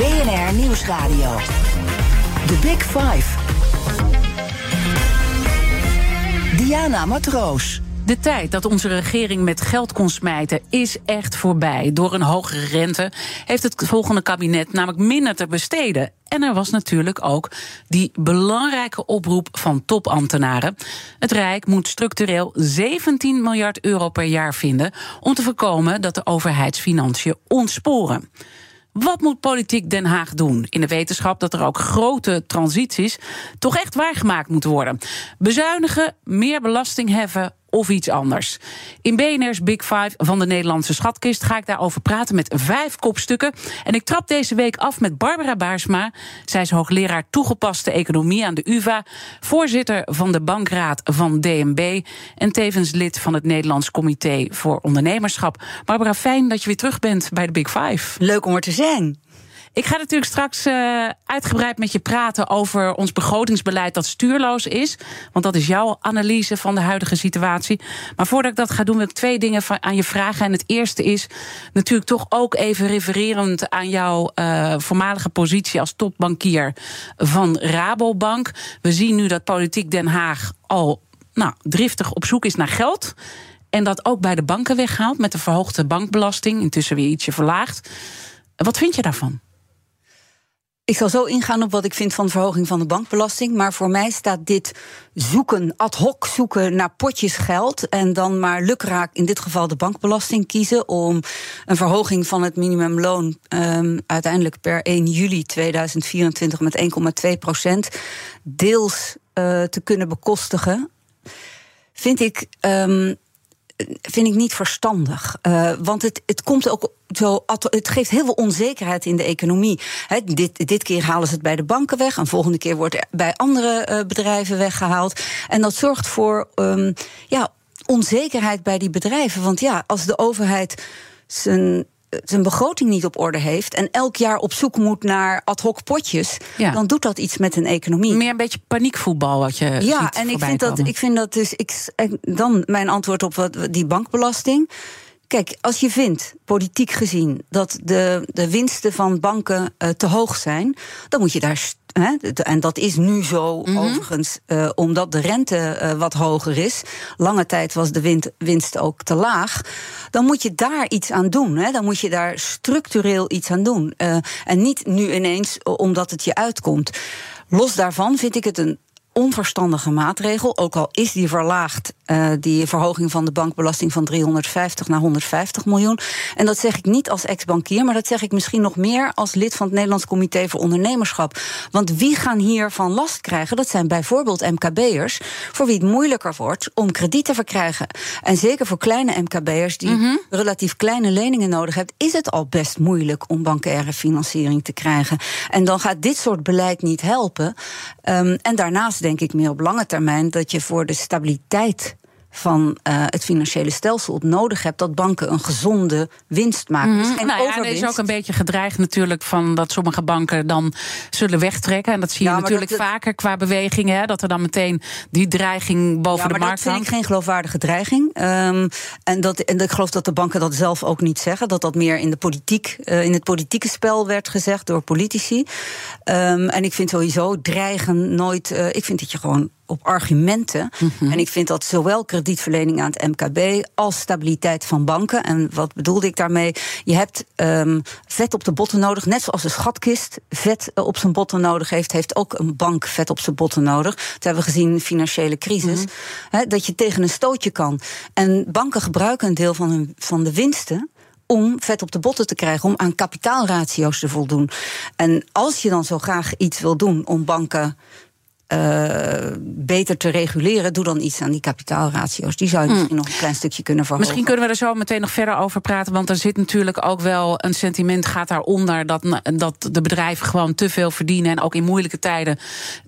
BNR Nieuwsradio. The Big Five. Diana Matroos. De tijd dat onze regering met geld kon smijten is echt voorbij. Door een hogere rente heeft het volgende kabinet namelijk minder te besteden. En er was natuurlijk ook die belangrijke oproep van topambtenaren. Het Rijk moet structureel 17 miljard euro per jaar vinden om te voorkomen dat de overheidsfinanciën ontsporen. Wat moet politiek Den Haag doen in de wetenschap dat er ook grote transities toch echt waargemaakt moeten worden? Bezuinigen, meer belasting heffen of iets anders. In BNR's Big Five van de Nederlandse Schatkist ga ik daarover praten met vijf kopstukken. En ik trap deze week af met Barbara Baarsma. Zij is hoogleraar toegepaste economie aan de UVA, voorzitter van de bankraad van DNB en tevens lid van het Nederlands Comité voor Ondernemerschap. Barbara, fijn dat je weer terug bent bij de Big Five. Leuk om er te zijn. Ik ga natuurlijk straks uh, uitgebreid met je praten over ons begrotingsbeleid dat stuurloos is. Want dat is jouw analyse van de huidige situatie. Maar voordat ik dat ga doen, wil ik twee dingen aan je vragen. En het eerste is natuurlijk toch ook even refererend aan jouw uh, voormalige positie als topbankier van Rabobank. We zien nu dat politiek Den Haag al nou, driftig op zoek is naar geld. En dat ook bij de banken weghaalt met de verhoogde bankbelasting, intussen weer ietsje verlaagd. Wat vind je daarvan? Ik zal zo ingaan op wat ik vind van verhoging van de bankbelasting. Maar voor mij staat dit zoeken, ad hoc zoeken naar potjes geld. En dan maar lukraak in dit geval de bankbelasting kiezen. Om een verhoging van het minimumloon um, uiteindelijk per 1 juli 2024 met 1,2 procent deels uh, te kunnen bekostigen. Vind ik. Um, vind ik niet verstandig. Uh, want het, het komt ook zo. Het geeft heel veel onzekerheid in de economie. Dit, dit keer halen ze het bij de banken weg. En volgende keer wordt het bij andere uh, bedrijven weggehaald. En dat zorgt voor um, ja, onzekerheid bij die bedrijven. Want ja, als de overheid zijn zijn begroting niet op orde heeft en elk jaar op zoek moet naar ad hoc potjes, ja. dan doet dat iets met een economie. Meer een beetje paniekvoetbal wat je. Ja, en ik vind dat ik vind dat dus ik dan mijn antwoord op wat die bankbelasting. Kijk, als je vindt, politiek gezien, dat de, de winsten van banken uh, te hoog zijn, dan moet je daar en dat is nu zo, mm -hmm. overigens, uh, omdat de rente uh, wat hoger is. Lange tijd was de wind, winst ook te laag. Dan moet je daar iets aan doen. Dan moet je daar structureel iets aan doen. En niet nu ineens omdat het je uitkomt. Los daarvan vind ik het een onverstandige maatregel. Ook al is die verlaagd, uh, die verhoging van de bankbelasting van 350 naar 150 miljoen. En dat zeg ik niet als ex-bankier, maar dat zeg ik misschien nog meer als lid van het Nederlands Comité voor Ondernemerschap. Want wie gaan hiervan last krijgen? Dat zijn bijvoorbeeld MKB'ers, voor wie het moeilijker wordt om krediet te verkrijgen. En zeker voor kleine MKB'ers die mm -hmm. relatief kleine leningen nodig hebben, is het al best moeilijk om bankaire financiering te krijgen. En dan gaat dit soort beleid niet helpen. Um, en daarnaast denk ik meer op lange termijn dat je voor de stabiliteit van uh, het financiële stelsel op nodig hebt dat banken een gezonde winst maken. Mm -hmm. nou ja, er is ook een beetje gedreigd natuurlijk van dat sommige banken dan zullen wegtrekken. En dat zie je ja, natuurlijk dat, vaker qua bewegingen. Hè, dat er dan meteen die dreiging boven ja, de markt hangt. dat vind ik geen geloofwaardige dreiging. Um, en, dat, en ik geloof dat de banken dat zelf ook niet zeggen. Dat dat meer in, de politiek, uh, in het politieke spel werd gezegd door politici. Um, en ik vind sowieso dreigen nooit... Uh, ik vind dat je gewoon op argumenten. Mm -hmm. En ik vind dat zowel kredietverlening aan het MKB als stabiliteit van banken. En wat bedoelde ik daarmee? Je hebt um, vet op de botten nodig. Net zoals de schatkist vet op zijn botten nodig heeft, heeft ook een bank vet op zijn botten nodig. Dat hebben we gezien in de financiële crisis. Mm -hmm. He, dat je tegen een stootje kan. En banken gebruiken een deel van, hun, van de winsten om vet op de botten te krijgen, om aan kapitaalratio's te voldoen. En als je dan zo graag iets wil doen om banken uh, beter te reguleren, doe dan iets aan die kapitaalratio's. Die zou je mm. misschien nog een klein stukje kunnen verhogen. Misschien kunnen we er zo meteen nog verder over praten. Want er zit natuurlijk ook wel een sentiment gaat daaronder dat, dat de bedrijven gewoon te veel verdienen. En ook in moeilijke tijden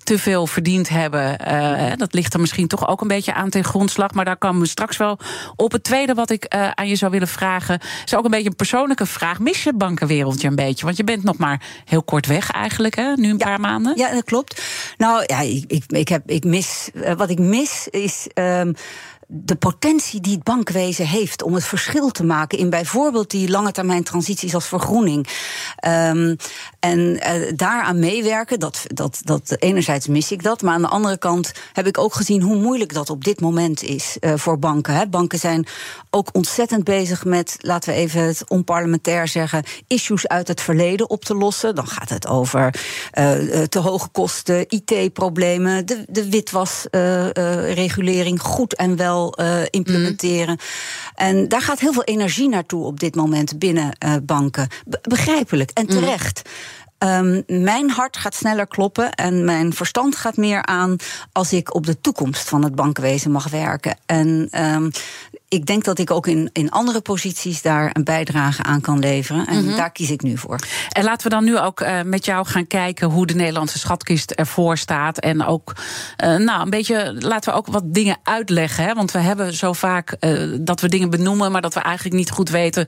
te veel verdiend hebben. Uh, dat ligt er misschien toch ook een beetje aan ten grondslag. Maar daar komen we straks wel op. Het tweede wat ik uh, aan je zou willen vragen, is ook een beetje een persoonlijke vraag. Mis je bankenwereldje een beetje? Want je bent nog maar heel kort weg eigenlijk, hè? nu een paar maanden. Ja, dat klopt. Nou ja, ik, ik, heb, ik mis. Uh, wat ik mis is. Um, de potentie die het bankwezen heeft om het verschil te maken in bijvoorbeeld die lange termijn transities als vergroening. Um, en uh, daaraan meewerken, dat, dat, dat enerzijds mis ik dat, maar aan de andere kant heb ik ook gezien hoe moeilijk dat op dit moment is uh, voor banken. Hè. Banken zijn ook ontzettend bezig met, laten we even het onparlementair zeggen, issues uit het verleden op te lossen. Dan gaat het over uh, te hoge kosten, IT-problemen, de, de witwasregulering goed en wel uh, implementeren. En daar gaat heel veel energie naartoe op dit moment binnen uh, banken. begrijpelijk en mhm. terecht. Um, mijn hart gaat sneller kloppen en mijn verstand gaat meer aan als ik op de toekomst van het bankwezen mag werken. En um, ik denk dat ik ook in, in andere posities daar een bijdrage aan kan leveren. En mhm. daar kies ik nu voor. En laten we dan nu ook uh, met jou gaan kijken hoe de Nederlandse schatkist ervoor staat. En ook, uh, nou, een beetje, laten we ook wat dingen uitleggen. Hè? Want we hebben zo vaak uh, dat we dingen benoemen, maar dat we eigenlijk niet goed weten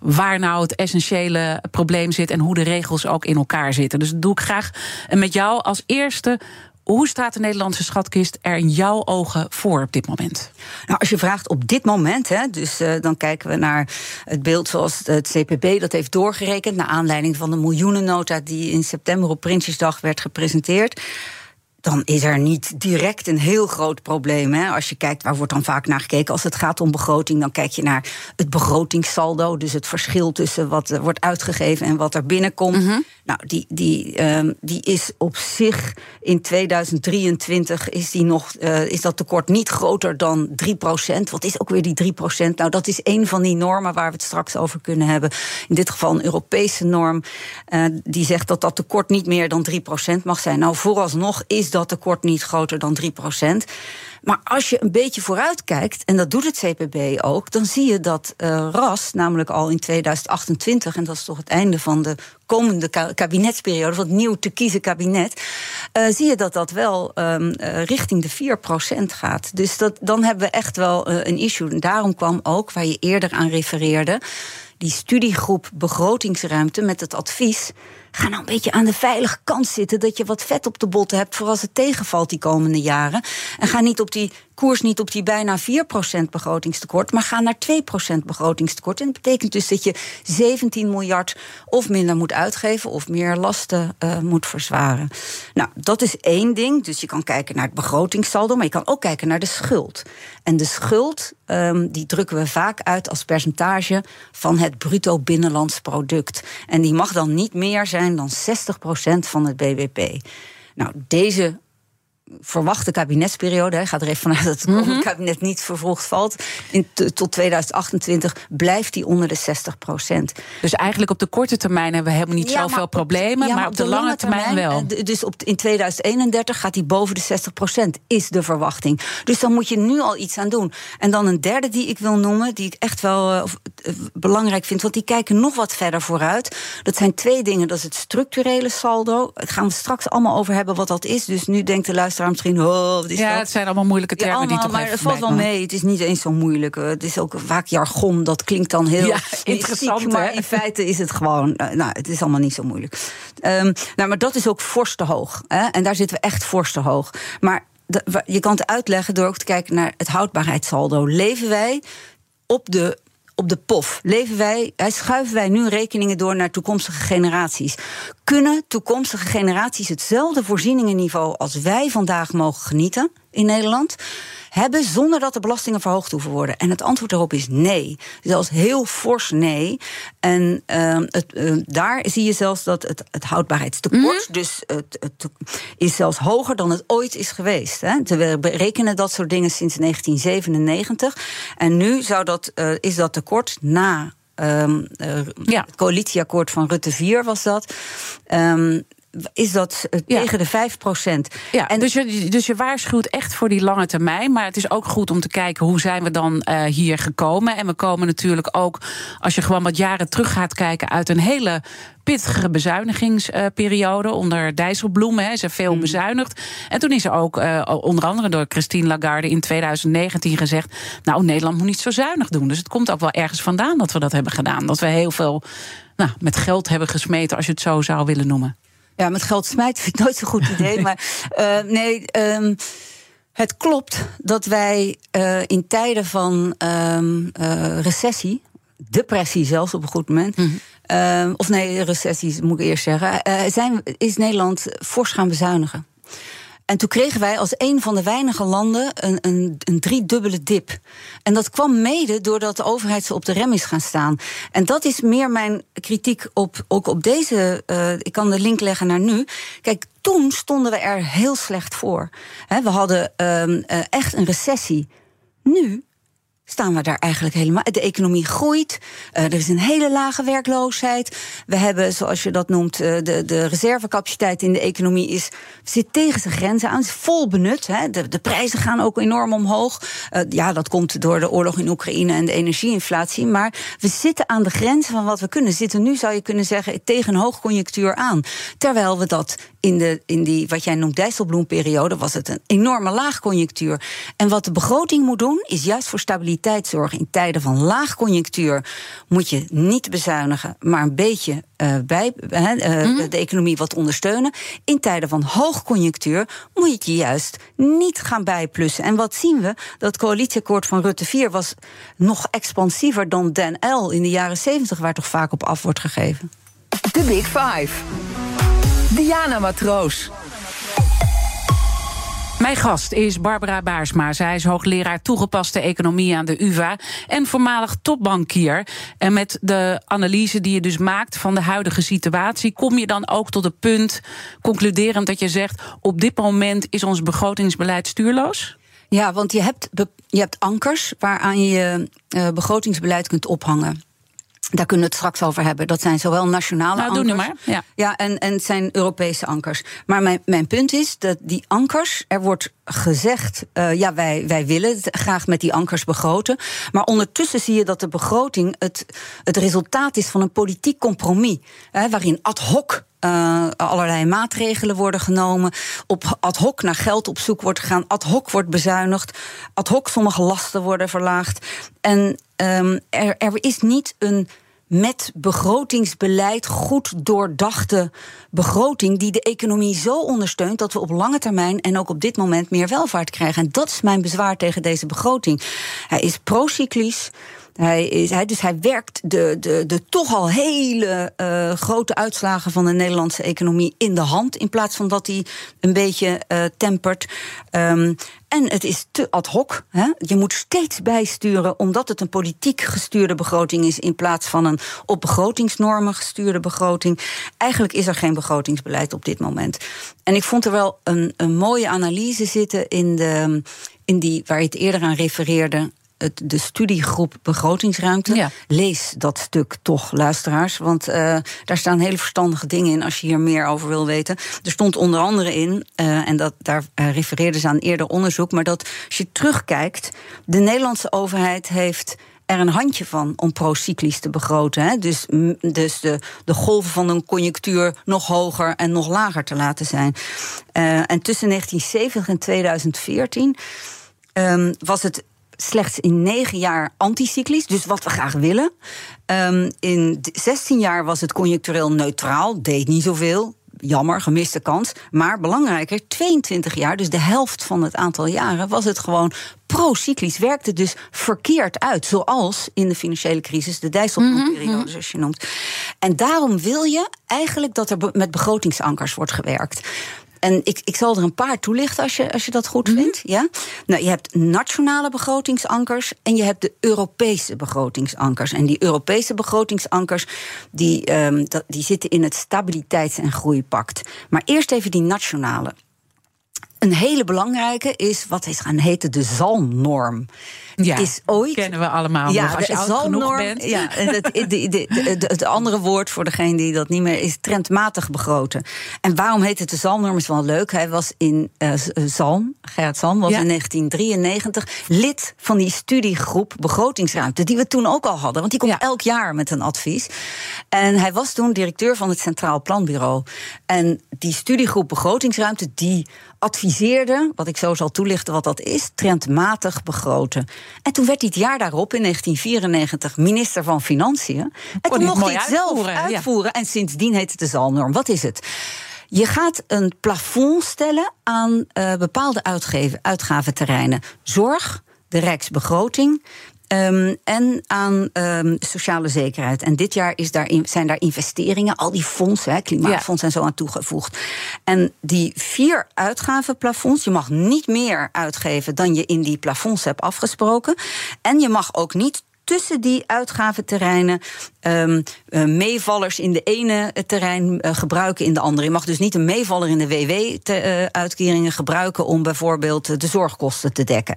waar nou het essentiële probleem zit en hoe de regels ook in elkaar zitten. Dus dat doe ik graag met jou als eerste. Hoe staat de Nederlandse schatkist er in jouw ogen voor op dit moment? Nou, als je vraagt op dit moment, hè, dus uh, dan kijken we naar het beeld zoals het CPB dat heeft doorgerekend. naar aanleiding van de miljoenennota die in september op Prinsjesdag werd gepresenteerd dan is er niet direct een heel groot probleem. Hè? Als je kijkt, waar wordt dan vaak naar gekeken? Als het gaat om begroting, dan kijk je naar het begrotingssaldo. Dus het verschil tussen wat er wordt uitgegeven en wat er binnenkomt. Mhm. Nou, die, die, um, die is op zich in 2023 is, die nog, uh, is dat tekort niet groter dan 3% Wat is ook weer die 3% Nou, dat is een van die normen waar we het straks over kunnen hebben. In dit geval een Europese norm. Uh, die zegt dat dat tekort niet meer dan 3% mag zijn. Nou, vooralsnog is dat tekort niet groter dan 3% maar als je een beetje vooruit kijkt, en dat doet het CPB ook, dan zie je dat uh, RAS, namelijk al in 2028, en dat is toch het einde van de komende kabinetsperiode, van het nieuw te kiezen kabinet, uh, zie je dat dat wel um, uh, richting de 4% gaat. Dus dat, dan hebben we echt wel een issue. En daarom kwam ook, waar je eerder aan refereerde, die studiegroep begrotingsruimte met het advies ga nou een beetje aan de veilige kant zitten. Dat je wat vet op de botten hebt voor als het tegenvalt die komende jaren. En ga niet op die koers niet op die bijna 4% begrotingstekort, maar ga naar 2% begrotingstekort. En dat betekent dus dat je 17 miljard of minder moet uitgeven of meer lasten uh, moet verzwaren. Nou, dat is één ding. Dus je kan kijken naar het begrotingssaldo, maar je kan ook kijken naar de schuld. En de schuld, um, die drukken we vaak uit als percentage van het bruto binnenlands product. En die mag dan niet meer zijn dan 60% van het BBP. Nou, deze verwachte kabinetsperiode, hij gaat er even vanuit dat het mm kabinet niet vervolgd valt, in tot 2028 blijft die onder de 60 procent. Dus eigenlijk op de korte termijn hebben we helemaal niet zoveel problemen, maar, op de, lange, termijn, wel. Eh, dus op, in 2031 gaat die boven de 60 procent, is de verwachting. Dus dan moet je nu al iets aan doen. En dan een derde die ik wil noemen, die ik echt wel uh, belangrijk vind, want die kijken nog wat verder vooruit. Dat zijn twee dingen. Dat is het structurele saldo. Daar gaan we straks allemaal over hebben wat dat is. Dus nu denkt de luisteraar misschien, oh, wat is ja, het zijn allemaal moeilijke termen ja, allemaal, die toch Maar het valt wel mee. Het is niet eens zo moeilijk. Het is ook vaak jargon. Dat klinkt dan heel ja, interessant. maar in feite is het gewoon, eh, nou, het is allemaal niet zo moeilijk. Um, nou, maar dat is ook fors te hoog. Hè? En daar zitten we echt fors te hoog. Maar je kan het uitleggen door ook te kijken naar het houdbaarheidssaldo. Leven wij op de op de pof. Leven wij, schuiven wij nu rekeningen door naar toekomstige generaties? Kunnen toekomstige generaties hetzelfde voorzieningenniveau als wij vandaag mogen genieten in Nederland? hebben zonder dat de belastingen verhoogd hoeven worden? En het antwoord daarop is nee. Zelfs heel fors nee. En uh, het, uh, daar zie je zelfs dat het, het houdbaarheidstekort, mm dus het, het, is zelfs hoger dan het ooit is geweest. Hè. We berekenen dat soort dingen sinds 1997. En nu zou dat, uh, is dat tekort na. Um, ja. Het coalitieakkoord van Rutte 4 was dat. Um, is dat Ja. tegen de 5 procent. Ja, dus, je, dus je waarschuwt echt voor die lange termijn. Maar het is ook goed om te kijken hoe zijn we dan eh, hier gekomen. En we komen natuurlijk ook, als je gewoon wat jaren terug gaat kijken, uit een hele pittige bezuinigingsperiode onder Dijsselbloem. Hè, is er veel bezuinigd. En toen is er ook eh, onder andere door Christine Lagarde in 2019 gezegd: Nou, Nederland moet niet zo zuinig doen. Dus het komt ook wel ergens vandaan dat we dat hebben gedaan. Dat we heel veel nou, met geld hebben gesmeten, als je het zo zou willen noemen. Ja, met geld smijten vind ik nooit zo'n goed idee. maar uh, nee, um, het klopt dat wij uh, in tijden van um, uh, recessie, depressie zelfs op een goed moment. Mm -hmm. of nee, recessie moet ik eerst zeggen. zijn, is Nederland fors gaan bezuinigen. En toen kregen wij als een van de weinige landen een, een, een driedubbele dip. En dat kwam mede doordat de overheid ze op de rem is gaan staan. En dat is meer mijn kritiek op, ook op deze. Uh, ik kan de link leggen naar nu. Kijk, toen stonden we er heel slecht voor. We hadden um, uh, echt een recessie. Nu staan we daar eigenlijk helemaal. De economie groeit. Uh, er is een hele lage werkloosheid. We hebben, zoals je dat noemt, uh, de, de reservecapaciteit in de economie is, zit tegen zijn grenzen aan. Is vol benut. Hè. De, de prijzen gaan ook enorm omhoog. Uh, ja, dat komt door de oorlog in Oekraïne en de energieinflatie. Maar we zitten aan de grenzen van wat we kunnen. Zitten nu, zou je kunnen zeggen, tegen een hoogconjunctuur aan. Terwijl we dat in, de, in die, wat jij noemt, Dijsselbloemperiode, was het een enorme laagconjunctuur. En wat de begroting moet doen, is juist voor stabiliteit zorgen. In tijden van laagconjunctuur moet je niet bezuinigen, maar een beetje uh, bij, uh, uh, mm. de economie wat ondersteunen. In tijden van hoogconjunctuur moet je het je juist niet gaan bijplussen. En wat zien we? Dat coalitieakkoord van Rutte 4 was nog expansiever dan Den L in de jaren 70, waar toch vaak op af wordt gegeven. De Big Five. Diana Matroos. Mijn gast is Barbara Baarsma. Zij is hoogleraar toegepaste economie aan de UvA en voormalig topbankier. En met de analyse die je dus maakt van de huidige situatie, kom je dan ook tot het punt, concluderend dat je zegt: op dit moment is ons begrotingsbeleid stuurloos? Ja, want je hebt, je hebt ankers waaraan je uh, begrotingsbeleid kunt ophangen. Daar kunnen we het straks over hebben. Dat zijn zowel nationale nou, ankers. Doe maar. Ja, ja en, en het zijn Europese ankers. Maar mijn, mijn punt is dat die ankers, er wordt gezegd, uh, ja, wij, wij willen het graag met die ankers begroten. Maar ondertussen zie je dat de begroting het, het resultaat is van een politiek compromis. Hè, waarin ad hoc uh, allerlei maatregelen worden genomen. Op ad hoc naar geld op zoek wordt gegaan. Ad hoc wordt bezuinigd. Ad hoc sommige lasten worden verlaagd. En um, er, er is niet een met begrotingsbeleid goed doordachte begroting die de economie zo ondersteunt dat we op lange termijn en ook op dit moment meer welvaart krijgen. En dat is mijn bezwaar tegen deze begroting. Hij is procyclisch. Hij is, hij, dus hij werkt de, de, de toch al hele uh, grote uitslagen van de Nederlandse economie in de hand. In plaats van dat hij een beetje uh, tempert. Um, en het is te ad hoc. Hè? Je moet steeds bijsturen, omdat het een politiek gestuurde begroting is, in plaats van een op begrotingsnormen gestuurde begroting. Eigenlijk is er geen begrotingsbeleid op dit moment. En ik vond er wel een, een mooie analyse zitten in, de, in die waar je het eerder aan refereerde het, de studiegroep begrotingsruimte. Ja. Lees dat stuk toch, luisteraars. Want uh, daar staan hele verstandige dingen in als je hier meer over wil weten. Er stond onder andere in, uh, en dat, daar uh, refereerden ze aan eerder onderzoek, maar dat als je terugkijkt, de Nederlandse overheid heeft er een handje van om procyclisch te begroten. Hè? Dus, dus de, de golven van een conjunctuur nog hoger en nog lager te laten zijn. Uh, en tussen 1970 en 2014 um, was het slechts in negen jaar anticyclisch, dus wat we graag willen. Um, in 16 jaar was het conjunctureel neutraal, deed niet zoveel. Jammer, gemiste kans. Maar belangrijker, 22 jaar, dus de helft van het aantal jaren, was het gewoon pro-cyclisch. Werkte dus verkeerd uit. Zoals in de financiële crisis, de Dijsselbloemperiode, mm -hmm. zoals je noemt. En daarom wil je eigenlijk dat er met begrotingsankers wordt gewerkt. En ik, ik zal er een paar toelichten als je, als je dat goed mm -hmm. vindt. Ja? Nou, je hebt nationale begrotingsankers en je hebt de Europese begrotingsankers. En die Europese begrotingsankers die, um, dat, die zitten in het Stabiliteits- en Groeipact. Maar eerst even die nationale. een hele belangrijke is, wat is gaan heten, de zalmnorm. Ja, is ooit, kennen we allemaal ja, nog als je oud genoeg bent. Ja, het, het andere woord voor degene die dat niet meer is, trendmatig begroten. En waarom heet het de zalmnorm is wel leuk. Hij was in eh, Zalm, Gerrit Zalm was Ja. in 1993 lid van die studiegroep begrotingsruimte, die we toen ook al hadden. Want die komt Ja. elk jaar met een advies. En hij was toen directeur van het Centraal Planbureau. En die studiegroep begrotingsruimte, die adviseerde, wat ik zo zal toelichten wat dat is, trendmatig begroten. En toen werd hij het jaar daarop, in 1994, minister van Financiën. En toen het mocht hij het zelf uitvoeren, ja. En sindsdien heet het de zalmnorm. Wat is het? Je gaat een plafond stellen aan eh, bepaalde uitgeven, uitgaventerreinen. Zorg, de rijksbegroting. Ehm, en aan ehm, sociale zekerheid. En dit jaar is daar in- zijn daar investeringen, al die fondsen, hè, klimaatfonds en zo aan toegevoegd. En die vier uitgavenplafonds, je mag niet meer uitgeven dan je in die plafonds hebt afgesproken. En je mag ook niet tussen die uitgaventerreinen ehm, eh, meevallers in de ene eh, terrein eh, gebruiken in de andere. Je mag dus niet een meevaller in de WW-uitkeringen gebruiken om bijvoorbeeld eh, de zorgkosten te dekken.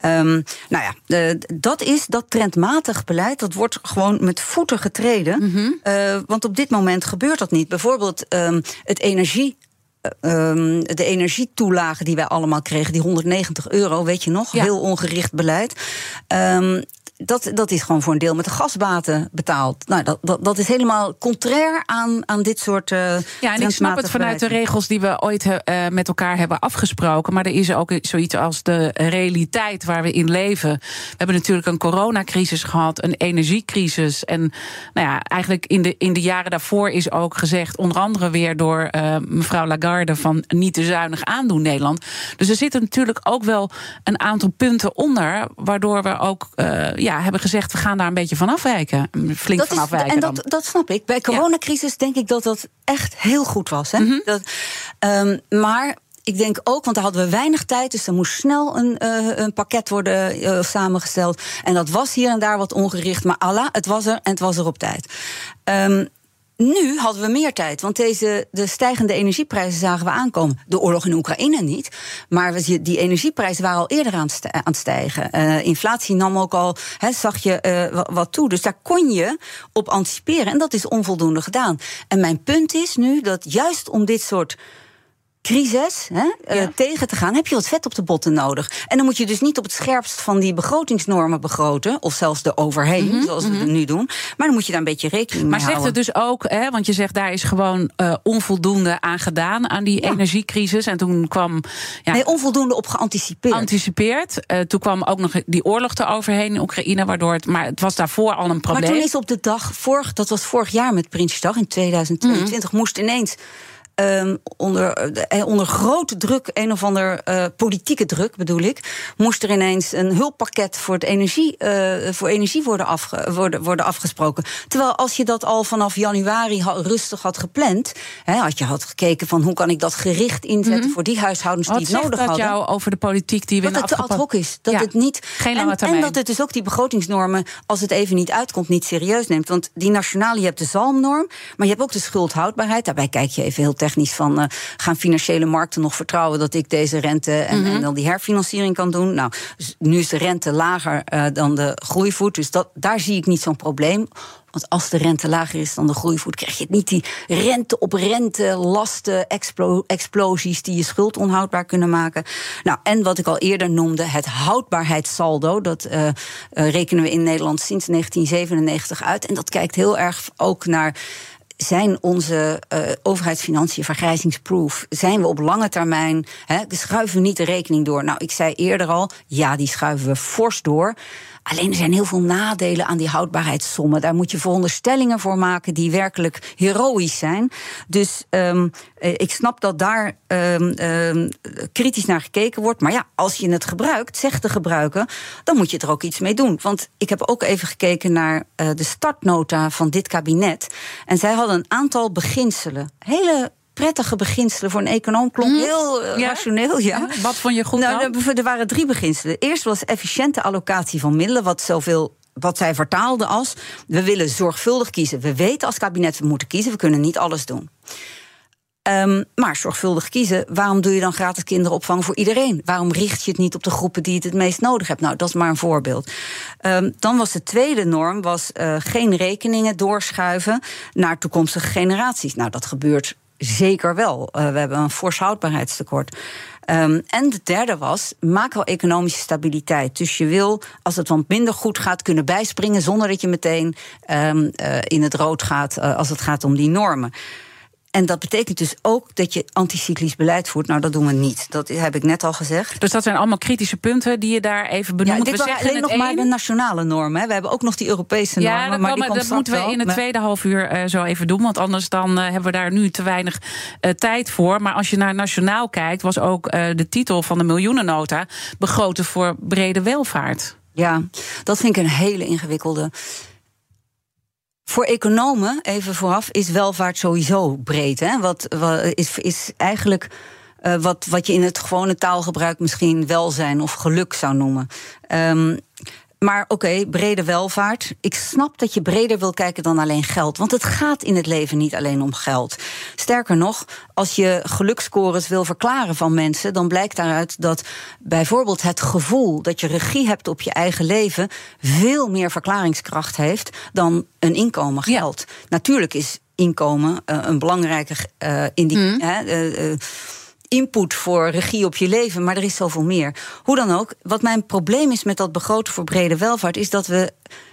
Ehm, nou ja, eh, dat is dat trendmatig beleid. Dat wordt gewoon met voeten getreden. Eh, want op dit moment gebeurt dat niet. Bijvoorbeeld ehm, het energie. de energietoelage die wij allemaal kregen, die 190 euro, weet je nog, Ja. heel ongericht beleid. Dat, dat is gewoon voor een deel met de gasbaten betaald. Nou, dat, dat, dat is helemaal contrair aan, aan dit soort. eh Ja, en ik snap het vanuit de regels die we ooit eh, met elkaar hebben afgesproken. Maar er is ook zoiets als de realiteit waar we in leven. We hebben natuurlijk een coronacrisis gehad, een energiecrisis. En nou ja, eigenlijk in de, in de jaren daarvoor is ook gezegd, onder andere weer door eh, mevrouw Lagarde, van niet te zuinig aandoen Nederland. Dus er zitten natuurlijk ook wel een aantal punten onder, waardoor we ook ja, hebben gezegd, we gaan daar een beetje van afwijken. Flink Dat van is, afwijken. en dat, dat snap ik. Bij coronacrisis denk ik dat dat echt heel goed was. Hè? Mhm. dat, ehm, maar ik denk ook, want daar hadden we weinig tijd, dus er moest snel een, eh, een pakket worden eh, samengesteld. En dat was hier en daar wat ongericht, maar Allah, het was er en het was er op tijd. Ehm, nu hadden we meer tijd, want deze, de stijgende energieprijzen zagen we aankomen. De oorlog in Oekraïne niet, maar we die energieprijzen waren al eerder aan het stijgen. Eh, inflatie nam ook al, zag je eh, wa- wat toe. Dus daar kon je op anticiperen en dat is onvoldoende gedaan. En mijn punt is nu dat juist om dit soort crisis hè, eh, Ja. tegen te gaan, heb je wat vet op de botten nodig. En dan moet je dus niet op het scherpst van die begrotingsnormen begroten, of zelfs er overheen, zoals we het nu doen. Maar dan moet je daar een beetje rekening Maar mee zegt houden. het dus ook, hè, want je zegt daar is gewoon eh, onvoldoende aan gedaan aan die Ja. energiecrisis. En toen kwam ja, Nee, onvoldoende op geanticipeerd. anticipeerd. Eh, toen kwam ook nog die oorlog eroverheen in Oekraïne, waardoor het. Maar het was daarvoor al een maar probleem. toen is op de dag, vorig, dat was vorig jaar met Prinsjesdag in 2022, Mhm. moest ineens. Ehm, onder, eh, onder grote druk, een of ander eh, politieke druk bedoel ik, moest er ineens een hulppakket voor, het energie, eh, voor energie worden, afge, worden, worden afgesproken. Terwijl als je dat al vanaf januari ha- rustig had gepland, hè, had je had gekeken van hoe kan ik dat gericht inzetten voor die huishoudens Wat die het nodig dat hadden. jou over de politiek die we Dat het te ad hoc is. Dat Ja, het niet. Geen en, en dat het dus ook die begrotingsnormen, als het even niet uitkomt, niet serieus neemt. Want die nationale, je hebt de zalmnorm, maar je hebt ook de schuldhoudbaarheid. Daarbij kijk je even heel technisch van: eh, gaan financiële markten nog vertrouwen dat ik deze rente en, Mhm. en dan die herfinanciering kan doen? Nou, nu is de rente lager eh, dan de groeivoet. Dus dat, daar zie ik niet zo'n probleem. Want als de rente lager is dan de groeivoet, krijg je niet die rente op rente lasten, explo- explosies die je schuld onhoudbaar kunnen maken. Nou, en wat ik al eerder noemde, het houdbaarheidssaldo. Dat eh, rekenen we in Nederland sinds 1997 uit. En dat kijkt heel erg ook naar. Zijn onze eh, overheidsfinanciën vergrijzingsproof? Zijn we op lange termijn? Hè, schuiven we niet de rekening door? Nou, ik zei eerder al, ja, die schuiven we fors door. Alleen er zijn heel veel nadelen aan die houdbaarheidssommen. Daar moet je veronderstellingen voor maken die werkelijk heroïsch zijn. Dus um, ik snap dat daar um, um, kritisch naar gekeken wordt. Maar ja, als je het gebruikt, zegt de gebruiker, dan moet je er ook iets mee doen. Want ik heb ook even gekeken naar uh, de startnota van dit kabinet. En zij hadden een aantal beginselen. Hele prettige beginselen voor een econoom. Klonk mm. heel ja? rationeel, ja. ja. Wat vond je goed nou, dan? Er waren drie beginselen. Eerst was efficiënte allocatie van middelen, wat zoveel wat zij vertaalde als we willen zorgvuldig kiezen. We weten als kabinet we moeten kiezen, we kunnen niet alles doen. Um, maar zorgvuldig kiezen. Waarom doe je dan gratis kinderopvang voor iedereen? Waarom richt je het niet op de groepen die het het meest nodig hebben? Nou, dat is maar een voorbeeld. Um, dan was de tweede norm was, uh, geen rekeningen doorschuiven naar toekomstige generaties. Nou, dat gebeurt zeker wel. Uh, we hebben een fors houdbaarheidstekort. Um, en de derde was macro-economische stabiliteit. Dus je wil, als het wat minder goed gaat, kunnen bijspringen zonder dat je meteen um, uh, in het rood gaat uh, als het gaat om die normen. En dat betekent dus ook dat je anticyclisch beleid voert. Nou, dat doen we niet. Dat heb ik net al gezegd. Dus dat zijn allemaal kritische punten die je daar even benoemt. Ja, dit we alleen nog maar de nationale normen. We hebben ook nog die Europese normen. Ja, dat, maar die dat moeten we in het tweede half uur uh, zo even doen. Want anders dan uh, hebben we daar nu te weinig uh, tijd voor. Maar als je naar nationaal kijkt, was ook de titel van de miljoenennota begroten voor brede welvaart. Ja, dat vind ik een hele ingewikkelde. Voor economen, even vooraf, is welvaart sowieso breed. Hè? Wat, wat is, is eigenlijk uh, wat, wat je in het gewone taalgebruik misschien welzijn of geluk zou noemen. Um, maar oké, okay, brede welvaart. Ik snap dat je breder wil kijken dan alleen geld. Want het gaat in het leven niet alleen om geld. Sterker nog, als je geluksscores wil verklaren van mensen, dan blijkt daaruit dat bijvoorbeeld het gevoel dat je regie hebt op je eigen leven veel meer verklaringskracht heeft dan een inkomen geld. Ja. Natuurlijk is inkomen uh, een belangrijke uh, indicatie. Mm. Input voor regie op je leven, maar er is zoveel meer. Hoe dan ook, wat mijn probleem is met dat begroten voor brede welvaart, is dat we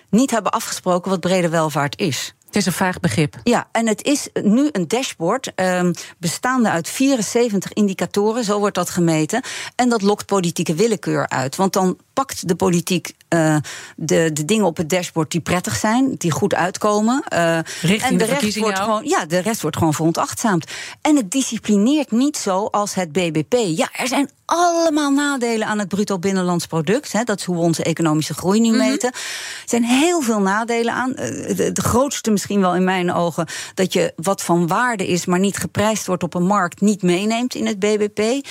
niet hebben afgesproken wat brede welvaart is. Het is een vaag begrip. Ja, en het is nu een dashboard um, bestaande uit 74 indicatoren, zo wordt dat gemeten. En dat lokt politieke willekeur uit. Want dan pakt de politiek uh, de, de dingen op het dashboard die prettig zijn, die goed uitkomen. Uh, Richting en de, de rest wordt gewoon, ja, de rest wordt gewoon veronachtzaamd. En het disciplineert niet zo als het BBP. Ja, er zijn allemaal nadelen aan het bruto binnenlands product. Hè, dat is hoe we onze economische groei nu meten. Mm -hmm. Er zijn heel veel nadelen aan. De, de, grootste misschien wel in mijn ogen... dat je wat van waarde is, maar niet geprijsd wordt op een markt... niet meeneemt in het BBP.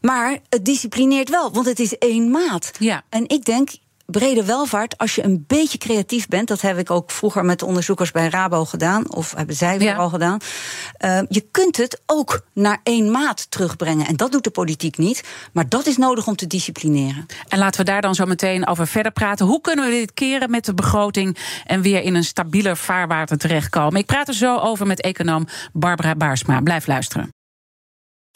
Maar het disciplineert wel, want het is één maat. Ja. En ik denk, brede welvaart, als je een beetje creatief bent, dat heb ik ook vroeger met de onderzoekers bij Rabo gedaan, of hebben zij weer ja. al gedaan. Uh, je kunt het ook naar één maat terugbrengen. En dat doet de politiek niet, maar dat is nodig om te disciplineren. En laten we daar dan zo meteen over verder praten. Hoe kunnen we dit keren met de begroting en weer in een stabieler vaarwater terechtkomen? Ik praat er zo over met econoom Barbara Baarsma. Blijf luisteren.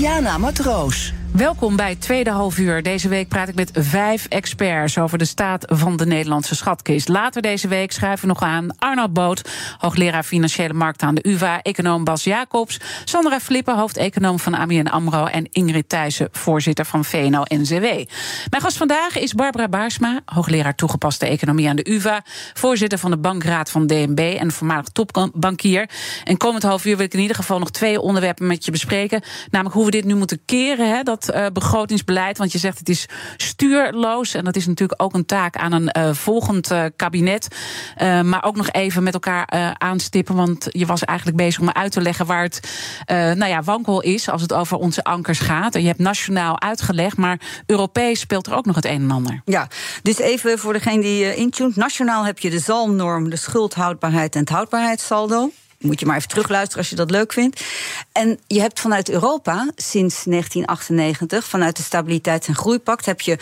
Diana Matroos. Welkom bij het tweede halfuur. Deze week praat ik met vijf experts over de staat van de Nederlandse schatkist. Later deze week schrijven we nog aan Arnold Boot, hoogleraar financiële markten aan de UvA, econoom Bas Jacobs, Sandra Flippen, hoofdeconoom van ABN AMRO en Ingrid Thijssen, voorzitter van VNO-NCW. Mijn gast vandaag is Barbara Baarsma, hoogleraar toegepaste economie aan de UvA, voorzitter van de bankraad van DNB en voormalig topbankier. En komend half uur wil ik in ieder geval nog twee onderwerpen met je bespreken, namelijk hoe we dit nu moeten keren, hè, uh, begrotingsbeleid? Want je zegt het is stuurloos. En dat is natuurlijk ook een taak aan een uh, volgend uh, kabinet. maar ook nog even met elkaar aanstippen. Want je was eigenlijk bezig om uit te leggen waar het nou ja, wankel is als het over onze ankers gaat. En je hebt nationaal uitgelegd, maar Europees speelt er ook nog het een en ander. Ja, dus even voor degene die intuned. Nationaal heb je de zalmnorm, de schuldhoudbaarheid en het houdbaarheidssaldo moet je maar even terugluisteren als je dat leuk vindt. En je hebt vanuit Europa sinds 1998, vanuit de Stabiliteits- en Groeipact, heb je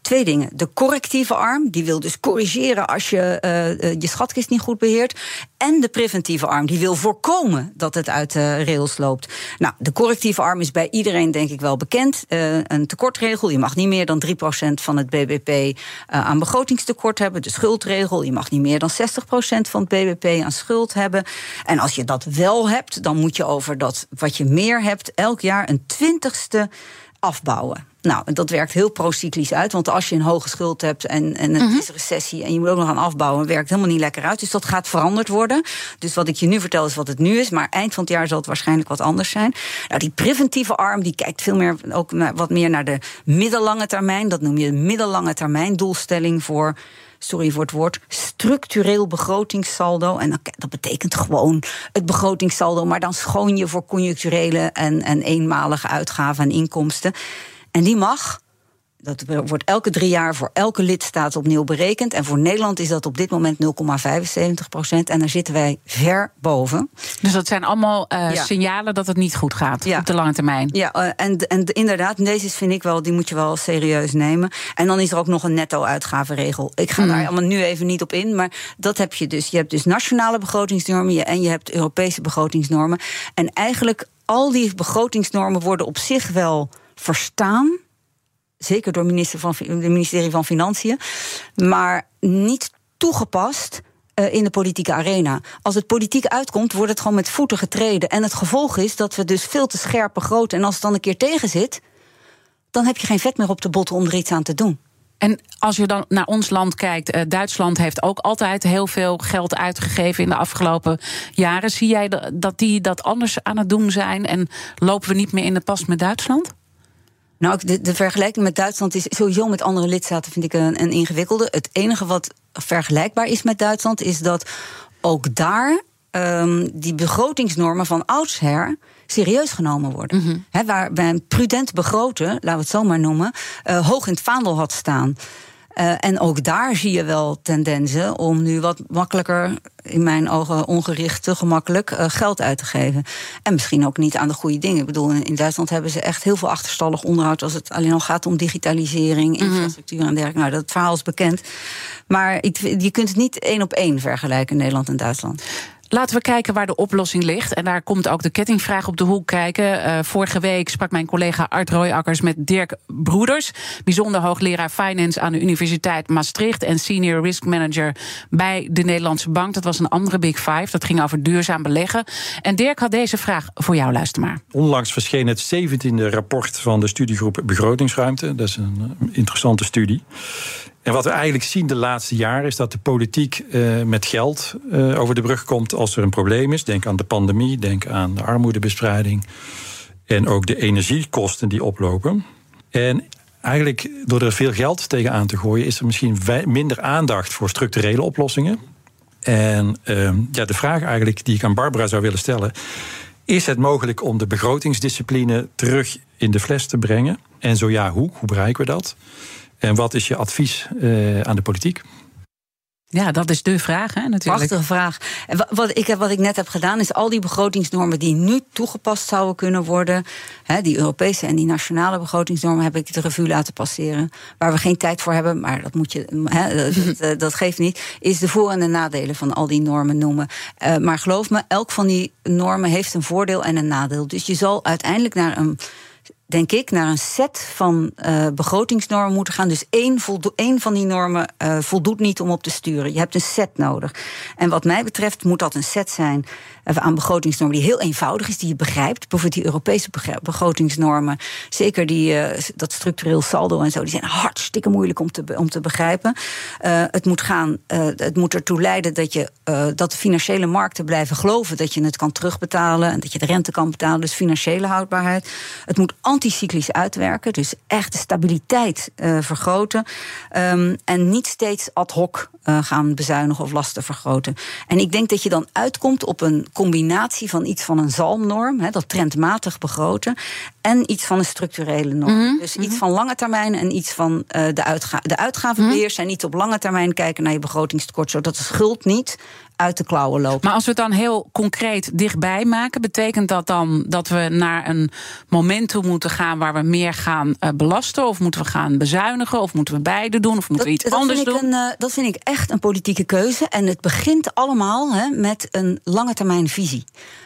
twee dingen. De correctieve arm, die wil dus corrigeren als je uh, je schatkist niet goed beheert. En de preventieve arm, die wil voorkomen dat het uit de rails loopt. Nou, de correctieve arm is bij iedereen denk ik wel bekend. Uh, een tekortregel, je mag niet meer dan 3% van het BBP aan begrotingstekort hebben. De schuldregel, je mag niet meer dan 60% van het BBP aan schuld hebben. En als je dat wel hebt, dan moet je over dat wat je meer hebt elk jaar een twintigste afbouwen. Nou, dat werkt heel procyclisch uit. Want als je een hoge schuld hebt en, en het Mhm. is recessie en je moet ook nog gaan afbouwen, werkt helemaal niet lekker uit. Dus dat gaat veranderd worden. Dus wat ik je nu vertel is wat het nu is. Maar eind van het jaar zal het waarschijnlijk wat anders zijn. Nou, die preventieve arm die kijkt veel meer ook wat meer naar de middellange termijn. Dat noem je de middellange termijn doelstelling voor. Sorry voor het woord, structureel begrotingssaldo. En dat, dat betekent gewoon het begrotingssaldo, maar dan schoon je voor conjuncturele en, en eenmalige uitgaven en inkomsten. En die mag, dat wordt elke drie jaar voor elke lidstaat opnieuw berekend. En voor Nederland is dat op dit moment 0,75 procent. En daar zitten wij ver boven. Dus dat zijn allemaal eh, Ja. signalen dat het niet goed gaat Ja. op de lange termijn. Ja, eh, en, en inderdaad, deze vind ik wel, die moet je wel serieus nemen. En dan is er ook nog een netto-uitgavenregel. Ik ga daar allemaal nu even niet op in, maar dat heb je dus. Je hebt dus nationale begrotingsnormen en je hebt Europese begrotingsnormen. En eigenlijk al die begrotingsnormen worden op zich wel verstaan. Zeker door minister van, het ministerie van Financiën. Maar niet toegepast eh, in de politieke arena. Als het politiek uitkomt, wordt het gewoon met voeten getreden. En het gevolg is dat we dus veel te scherp begroten. En als het dan een keer tegen zit, dan heb je geen vet meer op de botten om er iets aan te doen. En als je dan naar ons land kijkt, eh, Duitsland heeft ook altijd heel veel geld uitgegeven in de afgelopen jaren. Zie jij da- dat die dat anders aan het doen zijn en lopen we niet meer in de pas met Duitsland? Nou, de, de vergelijking met Duitsland is sowieso met andere lidstaten vind ik een, een ingewikkelde. Het enige wat vergelijkbaar is met Duitsland is dat ook daar ehm, die begrotingsnormen van oudsher serieus genomen worden. Hè, waar bij een prudent begroten, laten we het zo maar noemen, eh, hoog in het vaandel had staan. Eh, en ook daar zie je wel tendensen om nu wat makkelijker, in mijn ogen ongericht, te gemakkelijk eh, geld uit te geven. En misschien ook niet aan de goede dingen. Ik bedoel, in Duitsland hebben ze echt heel veel achterstallig onderhoud als het alleen al gaat om digitalisering, infrastructuur en dergelijke. Nou, dat verhaal is bekend. Maar ik, je kunt het niet één op één vergelijken, Nederland en Duitsland. Laten we kijken waar de oplossing ligt. En daar komt ook de kettingvraag op de hoek kijken. Eh, vorige week sprak mijn collega Art Royakkers met Dirk Broeders, bijzonder hoogleraar finance aan de Universiteit Maastricht en senior risk manager bij de Nederlandse Bank. Dat was een andere Big Five. Dat ging over duurzaam beleggen. En Dirk had deze vraag voor jou, luister maar. Onlangs verscheen het 17e rapport van de studiegroep Begrotingsruimte. Dat is een eh, interessante studie. En wat we eigenlijk zien de laatste jaren is dat de politiek eh, met geld eh, over de brug komt als er een probleem is. Denk aan de pandemie, denk aan de armoedebestrijding. En ook de energiekosten die oplopen. En eigenlijk door er veel geld tegenaan te gooien, is er misschien minder aandacht voor structurele oplossingen. En ehm, ja, de vraag eigenlijk die ik aan Barbara zou willen stellen. Is het mogelijk om de begrotingsdiscipline terug in de fles te brengen? En zo ja, hoe? Hoe bereiken we dat? En wat is je advies eh, aan de politiek? Ja, dat is de vraag, hè, natuurlijk. Prachtige vraag. Wat ik, heb- wat ik net heb gedaan, is al die begrotingsnormen die nu toegepast zouden kunnen worden, hè, die Europese en die nationale begrotingsnormen, heb ik de revue laten passeren. Waar we geen tijd voor hebben, maar dat moet je, hè, dat, dat, dat geeft niet, is de voor- en de nadelen van al die normen noemen. Eh, maar geloof me, elk van die normen heeft een voordeel en een nadeel. Dus je zal uiteindelijk naar een denk ik, naar een set van eh, begrotingsnormen moeten gaan. Dus één, één van die normen eh, voldoet niet om op te sturen. Je hebt een set nodig. En wat mij betreft moet dat een set zijn aan begrotingsnormen die heel eenvoudig is, die je begrijpt. Bijvoorbeeld die Europese begrotingsnormen, zeker die, eh, dat structureel saldo en zo, die zijn hartstikke moeilijk om te, om te begrijpen. Eh, het moet gaan, eh, het moet ertoe leiden dat, je, eh, dat de financiële markten blijven geloven dat je het kan terugbetalen en dat je de rente kan betalen. Dus financiële houdbaarheid. Het moet anticyclisch uitwerken, dus echt de stabiliteit eh, vergroten. Ehm, en niet steeds ad hoc eh, gaan bezuinigen of lasten vergroten. En ik denk dat je dan uitkomt op een combinatie van iets van een zalmnorm, hè, dat trendmatig begroten, en iets van een structurele norm. Dus iets van lange termijn en iets van eh, de, uitga de uitgavenbeheers. En niet op lange termijn kijken naar je begrotingstekort, zodat de schuld niet uit de klauwen loopt. Maar als we het dan heel concreet dichtbij maken, betekent dat dan dat we naar een moment toe moeten gaan waar we meer gaan eh, belasten? Of moeten we gaan bezuinigen? Of moeten we beide doen? Of moeten we iets anders doen? Een, eh, dat vind ik echt een politieke keuze. En het begint allemaal hè, met een lange termijn visie.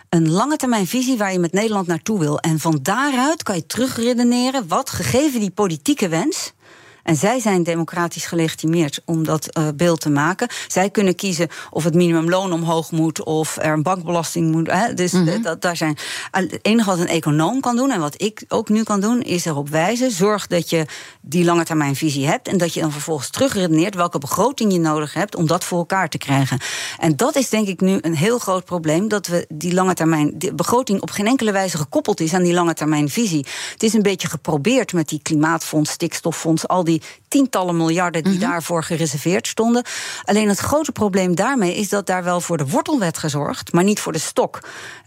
Een lange termijn visie waar je met Nederland naartoe wil. En van daaruit kan je terugredeneren wat, gegeven die politieke wens. En zij zijn democratisch gelegitimeerd om dat uh, beeld te maken. Zij kunnen kiezen of het minimumloon omhoog moet of er een bankbelasting moet. Hè. Dus mm -hmm. dat, daar zijn. Het enige wat een econoom kan doen en wat ik ook nu kan doen, is erop wijzen. Zorg dat je die lange termijn visie hebt en dat je dan vervolgens terugredeneert welke begroting je nodig hebt om dat voor elkaar te krijgen. En dat is denk ik nu een heel groot probleem dat we die lange termijn de begroting op geen enkele wijze gekoppeld is aan die lange termijn visie. Het is een beetje geprobeerd met die klimaatfonds, stikstoffonds, al die tientallen miljarden die mm -hmm. daarvoor gereserveerd stonden. Alleen het grote probleem daarmee is dat daar wel voor de wortel werd gezorgd, maar niet voor de stok.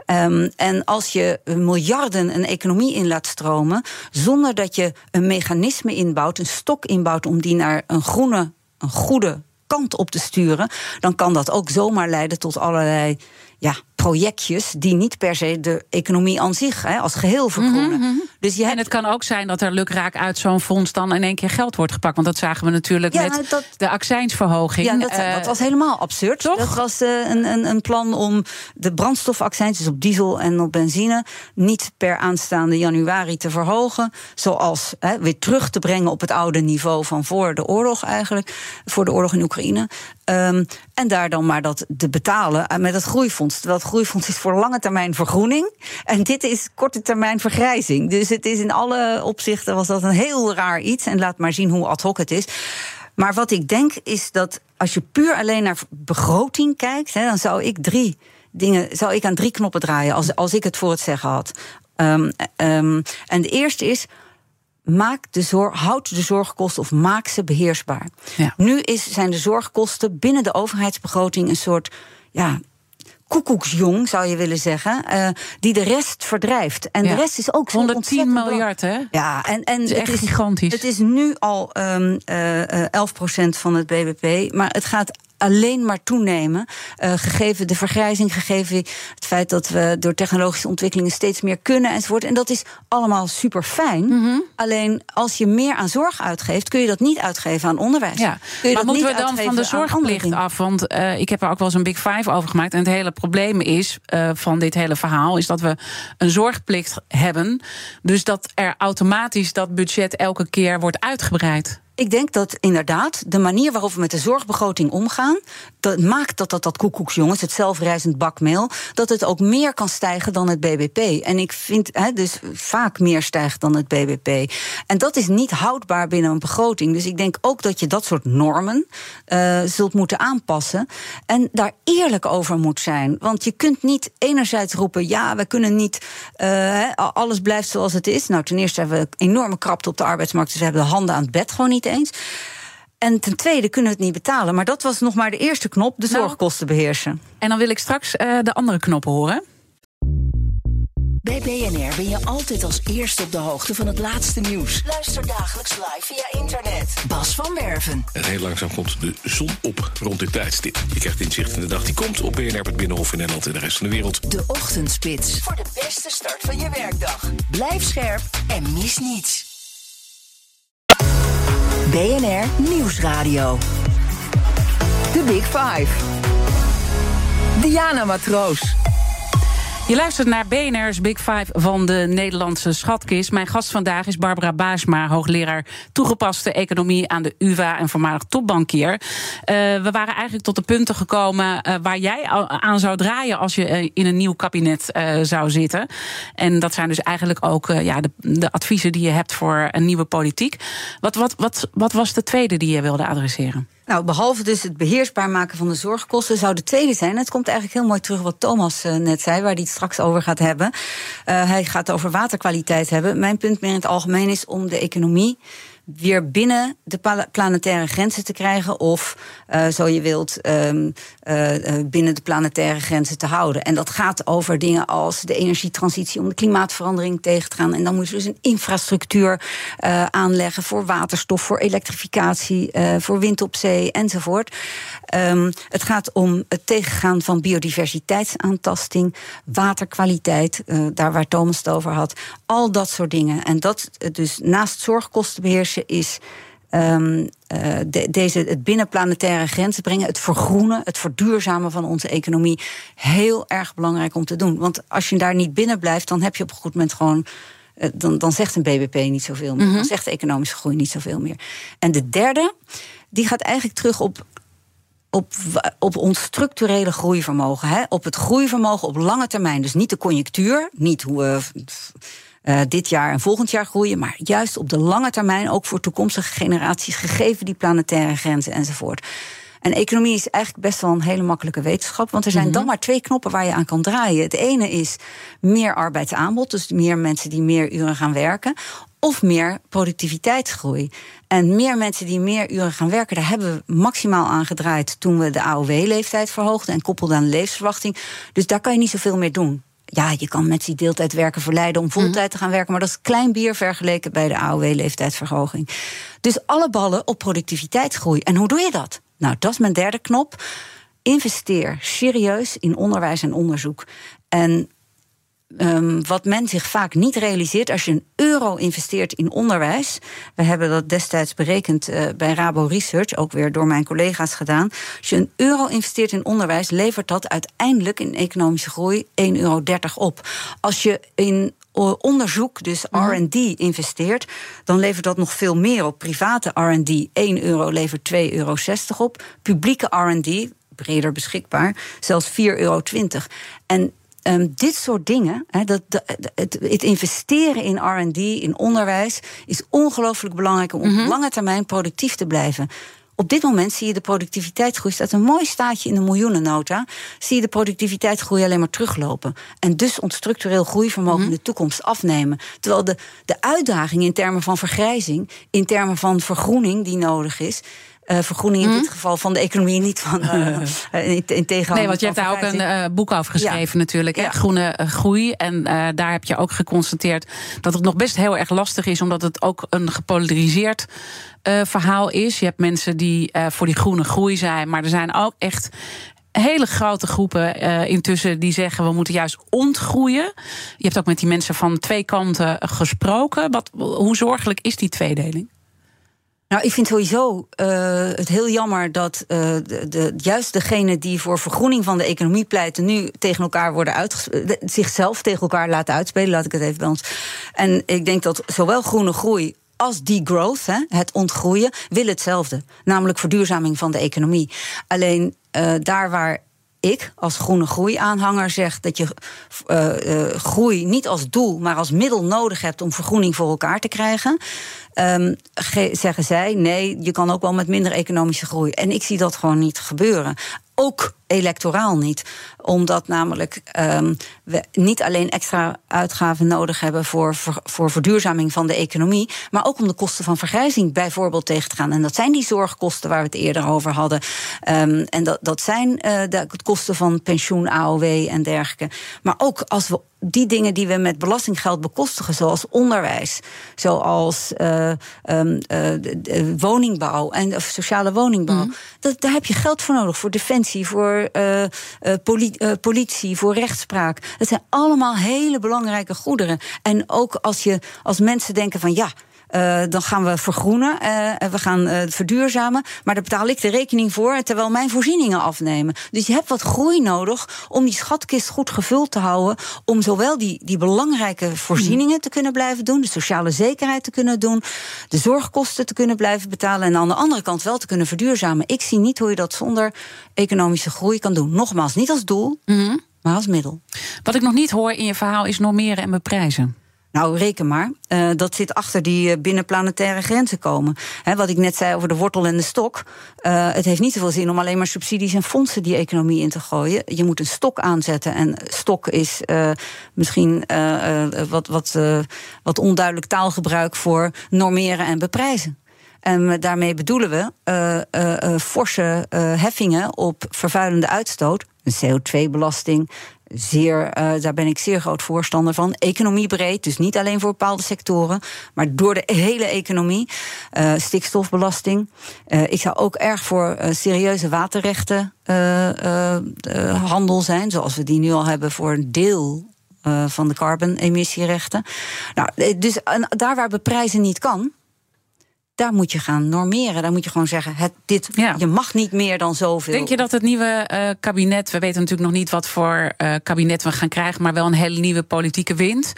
Um, en als je miljarden een economie in laat stromen, zonder dat je een mechanisme inbouwt, een stok inbouwt om die naar een groene, een goede kant op te sturen, dan kan dat ook zomaar leiden tot allerlei ja, projectjes die niet per se de economie aan zich hè, als geheel vergroenen. Mm -hmm. dus je hebt... En het kan ook zijn dat er lukraak uit zo'n fonds dan in één keer geld wordt gepakt. Want dat zagen we natuurlijk ja, met dat... de accijnsverhoging. Ja, dat, uh, dat, was helemaal absurd. Toch? Dat was uh, een, een, een, plan om de brandstofaccijns, dus op diesel en op benzine, niet per aanstaande januari te verhogen. Zoals hè, weer terug te brengen op het oude niveau van voor de oorlog eigenlijk. Voor de oorlog in Oekraïne. Um, en daar dan maar dat te betalen met het groeifonds. Terwijl het groeifonds is voor lange termijn vergroening. En dit is korte termijn vergrijzing. Dus het is in alle opzichten was dat een heel raar iets. En laat maar zien hoe ad hoc het is. Maar wat ik denk is dat als je puur alleen naar begroting kijkt, hè, dan zou ik drie dingen, zou ik aan drie knoppen draaien als, als ik het voor het zeggen had. Um, um, en de eerste is maak de zorg, houd de zorgkosten of maak ze beheersbaar. Ja. Nu is, zijn de zorgkosten binnen de overheidsbegroting een soort ja, koekoeksjong, zou je willen zeggen, uh, die de rest verdrijft. En ja. de rest is ook zo 110 miljard, hè? Ja, en, en het is echt het is, gigantisch. Het is nu al um, uh, uh, 11% van het BBP, maar het gaat alleen maar toenemen. Uh, gegeven de vergrijzing, gegeven het feit dat we door technologische ontwikkelingen steeds meer kunnen enzovoort. En dat is allemaal super fijn. Mm -hmm. Alleen als je meer aan zorg uitgeeft, kun je dat niet uitgeven aan onderwijs. Ja. Kun je maar dat moeten niet we dan van de zorgplicht af? Want uh, ik heb er ook wel eens een Big Five over gemaakt. En het hele probleem is uh, van dit hele verhaal is dat we een zorgplicht hebben. Dus dat er automatisch dat budget elke keer wordt uitgebreid. Ik denk dat inderdaad de manier waarop we met de zorgbegroting omgaan, dat maakt dat dat, dat koekoeksjongens, het zelfreizend bakmeel, dat het ook meer kan stijgen dan het BBP. En ik vind he, dus vaak meer stijgt dan het BBP. En dat is niet houdbaar binnen een begroting. Dus ik denk ook dat je dat soort normen uh, zult moeten aanpassen en daar eerlijk over moet zijn. Want je kunt niet enerzijds roepen, ja, we kunnen niet, uh, alles blijft zoals het is. Nou, ten eerste hebben we enorme krapte op de arbeidsmarkt, dus we hebben de handen aan het bed gewoon niet eens. En ten tweede kunnen we het niet betalen. Maar dat was nog maar de eerste knop, de nou, zorgkosten beheersen. En dan wil ik straks uh, de andere knoppen horen. Bij BNR ben je altijd als eerste op de hoogte van het laatste nieuws. Luister dagelijks live via internet. Bas van Werven. En heel langzaam komt de zon op rond dit tijdstip. Je krijgt inzicht in de dag die komt op BNR, het Binnenhof in Nederland en de rest van de wereld. De Ochtendspits. Voor de beste start van je werkdag. Blijf scherp en mis niets. BNR Nieuwsradio. The Big Five. Diana Matroos. Je luistert naar BNR's Big Five van de Nederlandse schatkist. Mijn gast vandaag is Barbara Baasma, hoogleraar toegepaste economie aan de UvA en voormalig topbankier. Uh, we waren eigenlijk tot de punten gekomen uh, waar jij aan zou draaien als je uh, in een nieuw kabinet zou zitten. En dat zijn dus eigenlijk ook ja, de, de, adviezen die je hebt voor een nieuwe politiek. Wat, wat, wat, wat was de tweede die je wilde adresseren? Nou, behalve dus het beheersbaar maken van de zorgkosten, zou de tweede zijn. Het komt eigenlijk heel mooi terug wat Thomas uh, net zei, waar hij het straks over gaat hebben. Uh, hij gaat over waterkwaliteit hebben. Mijn punt meer in het algemeen is om de economie weer binnen de planetaire grenzen te krijgen. Of, uh, zo je wilt, um, uh, binnen de planetaire grenzen te houden. En dat gaat over dingen als de energietransitie om de klimaatverandering tegen te gaan. En dan moet je dus een infrastructuur aanleggen voor waterstof, voor elektrificatie, voor wind op zee enzovoort. Um, het gaat om het tegengaan van biodiversiteitsaantasting, waterkwaliteit, daar waar Thomas het over had. Al dat soort dingen. En dat dus naast zorgkostenbeheersing is um, uh, de, deze, het binnenplanetaire grenzen brengen, het vergroenen, het verduurzamen van onze economie, heel erg belangrijk om te doen. Want als je daar niet binnen blijft, dan heb je op een goed moment gewoon dan, dan zegt een BBP niet zoveel meer. Dan zegt de economische groei niet zoveel meer. En de derde, die gaat eigenlijk terug op op, op ons structurele groeivermogen. Hè? Op het groeivermogen op lange termijn. Dus niet de conjunctuur, niet hoe we uh, dit jaar en volgend jaar groeien, maar juist op de lange termijn ook voor toekomstige generaties, gegeven die planetaire grenzen enzovoort. En economie is eigenlijk best wel een hele makkelijke wetenschap. Want er zijn dan mhm. maar twee knoppen waar je aan kan draaien. Het ene is meer arbeidsaanbod, dus meer mensen die meer uren gaan werken. Of meer productiviteitsgroei. En meer mensen die meer uren gaan werken, daar hebben we maximaal aan gedraaid toen we de AOW-leeftijd verhoogden en koppelden aan de levensverwachting. Dus daar kan je niet zoveel meer doen ja, je kan mensen die deeltijd werken verleiden om voltijd mhm. te gaan werken. Maar dat is klein bier vergeleken bij de AOW-leeftijdsverhoging. Dus alle ballen op productiviteitsgroei. En hoe doe je dat? Nou, dat is mijn derde knop. Investeer serieus in onderwijs en onderzoek. En Um, wat men zich vaak niet realiseert, als je een euro investeert in onderwijs. We hebben dat destijds berekend uh, bij Rabo Research, ook weer door mijn collega's gedaan. Als je een euro investeert in onderwijs, levert dat uiteindelijk in economische groei 1,30 euro op. Als je in onderzoek, dus mhm. RD, investeert, dan levert dat nog veel meer op. Private RD, 1 euro levert 2,60 euro op. Publieke RD, breder beschikbaar, zelfs 4,20 euro. En Um, dit soort dingen, dat, het, het, investeren in RD, in onderwijs, is ongelooflijk belangrijk om op mhm. lange termijn productief te blijven. Op dit moment zie je de productiviteitsgroei, staat een mooi staatje in de miljoenennota, zie je de productiviteitsgroei alleen maar teruglopen. En dus ons structureel groeivermogen in mhm. de toekomst afnemen. Terwijl de, de uitdaging in termen van vergrijzing, in termen van vergroening die nodig is, uh, vergroening in dit mhm. geval van de economie, niet van uh, in, in Nee, want je hebt daar ook een uh, boek over geschreven natuurlijk, ja. Groene groei. En daar heb je ook geconstateerd dat het nog best heel erg lastig is, omdat het ook een gepolariseerd verhaal is. Je hebt mensen die voor die groene groei zijn, maar er zijn ook echt hele grote groepen uh, intussen die zeggen we moeten juist ontgroeien. Je hebt ook met die mensen van twee kanten gesproken. Wat, hoe zorgelijk is die tweedeling? Nou, ik vind sowieso uh, het heel jammer dat uh, de, de, juist degenen die voor vergroening van de economie pleiten, nu tegen elkaar worden uitgespeeld, zichzelf tegen elkaar laten uitspelen, laat ik het even bij ons. En ik denk dat zowel groene groei als degrowth, hè, het ontgroeien, willen hetzelfde. Namelijk verduurzaming van de economie. Alleen uh, daar waar ik als groene groei-aanhanger zeg dat je uh, uh, groei niet als doel, maar als middel nodig hebt om vergroening voor elkaar te krijgen. Um, zeggen zij, nee, je kan ook wel met minder economische groei. En ik zie dat gewoon niet gebeuren. Ook electoraal niet. Omdat namelijk um, we niet alleen extra uitgaven nodig hebben voor, voor, voor, verduurzaming van de economie, maar ook om de kosten van vergrijzing bijvoorbeeld tegen te gaan. En dat zijn die zorgkosten waar we het eerder over hadden. Um, en dat, dat zijn uh, de kosten van pensioen, AOW en dergelijke. Maar ook als we die dingen die we met belastinggeld bekostigen, zoals onderwijs, zoals uh, um, uh, woningbouw en of sociale woningbouw, mm. dat, daar heb je geld voor nodig. Voor defensie, voor uh, politie, voor rechtspraak. Dat zijn allemaal hele belangrijke goederen. En ook als je als mensen denken van ja. Uh, dan gaan we vergroenen, uh, we gaan uh, verduurzamen. Maar daar betaal ik de rekening voor, terwijl mijn voorzieningen afnemen. Dus je hebt wat groei nodig om die schatkist goed gevuld te houden. Om zowel die, die belangrijke voorzieningen te kunnen blijven doen, de sociale zekerheid te kunnen doen, de zorgkosten te kunnen blijven betalen. En aan de andere kant wel te kunnen verduurzamen. Ik zie niet hoe je dat zonder economische groei kan doen. Nogmaals, niet als doel, mm maar als middel. Wat ik nog niet hoor in je verhaal is normeren en beprijzen. Nou, reken maar. Uh, dat zit achter die uh, binnenplanetaire grenzen komen. Wat ik net zei over de wortel en de stok. Uh, het heeft niet zoveel zin om alleen maar subsidies en fondsen die economie in te gooien. Je moet een stok aanzetten. En stok is misschien wat, wat, wat onduidelijk taalgebruik voor normeren en beprijzen. En daarmee bedoelen we forse heffingen op vervuilende uitstoot. Een CO2-belasting, zeer, uh, daar ben ik zeer groot voorstander van. Economiebreed, dus niet alleen voor bepaalde sectoren, maar door de hele economie. Uh, stikstofbelasting. Uh, ik zou ook erg voor serieuze waterrechtenhandel zijn, zoals we die nu al hebben voor een deel van de carbon-emissierechten. Nou, dus daar waar beprijzen niet kan, daar moet je gaan normeren. Daar moet je gewoon zeggen: het, dit, je mag niet meer dan zoveel. Denk je dat het nieuwe uh, kabinet, we weten natuurlijk nog niet wat voor uh, kabinet we gaan krijgen, maar wel een hele nieuwe politieke wind.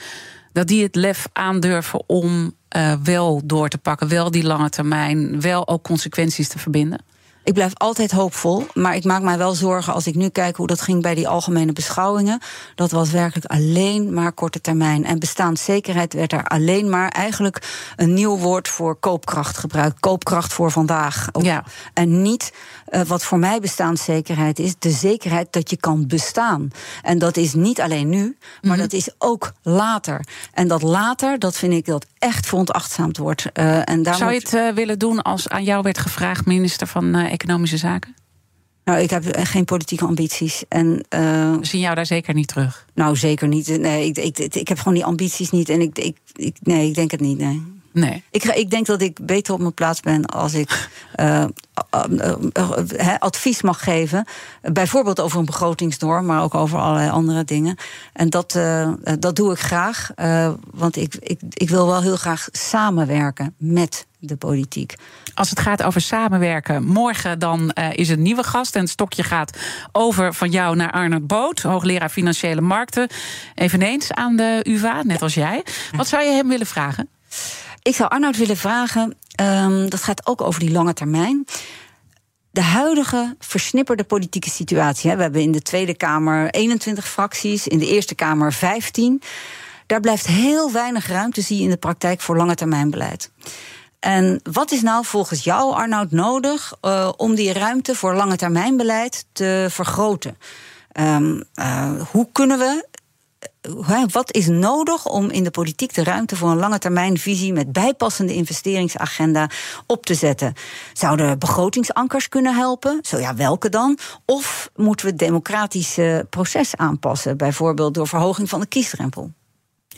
Dat die het lef aandurven om uh, wel door te pakken, wel die lange termijn, wel ook consequenties te verbinden? Ik blijf altijd hoopvol, maar ik maak mij wel zorgen als ik nu kijk hoe dat ging bij die algemene beschouwingen. Dat was werkelijk alleen maar korte termijn. En bestaanszekerheid werd er alleen maar eigenlijk een nieuw woord voor koopkracht gebruikt. Koopkracht voor vandaag. Ja. En niet uh, wat voor mij bestaanszekerheid is, de zekerheid dat je kan bestaan. En dat is niet alleen nu, maar mm dat is ook later. En dat later, dat vind ik dat echt veronachtzaamd wordt. Uh, en daar Zou je het uh, willen doen als aan jou werd gevraagd, minister van Economische Zaken? Nou, ik heb geen politieke ambities. En, uh, We zien jou daar zeker niet terug? Nou, zeker niet. Nee, ik, ik, ik, heb gewoon die ambities niet. En ik, ik, ik, nee, ik denk het niet, nee. Nee. Ik, ik denk dat ik beter op mijn plaats ben als ik uh, uh, uh, advies mag geven. Bijvoorbeeld over een begrotingsnorm, maar ook over allerlei andere dingen. En dat, eh, dat doe ik graag. Eh, want ik, ik, ik wil wel heel graag samenwerken met de politiek. Als het gaat over samenwerken, morgen dan uh, is een nieuwe gast. En het stokje gaat over van jou naar Arnold Boot, hoogleraar financiële markten. Eveneens aan de UvA, net als jij. Wat zou je hem willen vragen? Ik zou Arnoud willen vragen, um, dat gaat ook over die lange termijn. De huidige versnipperde politieke situatie. We hebben in de Tweede Kamer 21 fracties, in de Eerste Kamer 15. Daar blijft heel weinig ruimte, zie je in de praktijk, voor lange termijn beleid. En wat is nou volgens jou, Arnoud, nodig uh, om die ruimte voor lange termijn beleid te vergroten? Um, uh, hoe kunnen we wat is nodig om in de politiek de ruimte voor een lange termijn visie met bijpassende investeringsagenda op te zetten? Zouden begrotingsankers kunnen helpen? Zo ja, welke dan? Of moeten we het democratische proces aanpassen, bijvoorbeeld door verhoging van de kiesdrempel?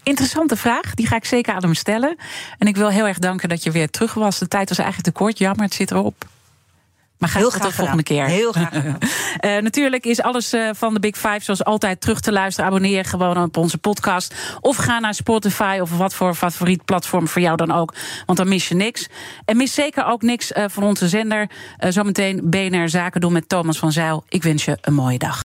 Interessante vraag, die ga ik zeker aan hem stellen. En ik wil heel erg danken dat je weer terug was. De tijd was eigenlijk te kort, jammer, het zit erop. Maar ga heel graag de volgende keer. Heel graag. uh, natuurlijk is alles uh, van de Big Five zoals altijd terug te luisteren. Abonneer gewoon op onze podcast. Of ga naar Spotify of wat voor favoriet platform voor jou dan ook. Want dan mis je niks. En mis zeker ook niks uh, van onze zender. zometeen BNR Zaken doen met Thomas van Zijl. Ik wens je een mooie dag.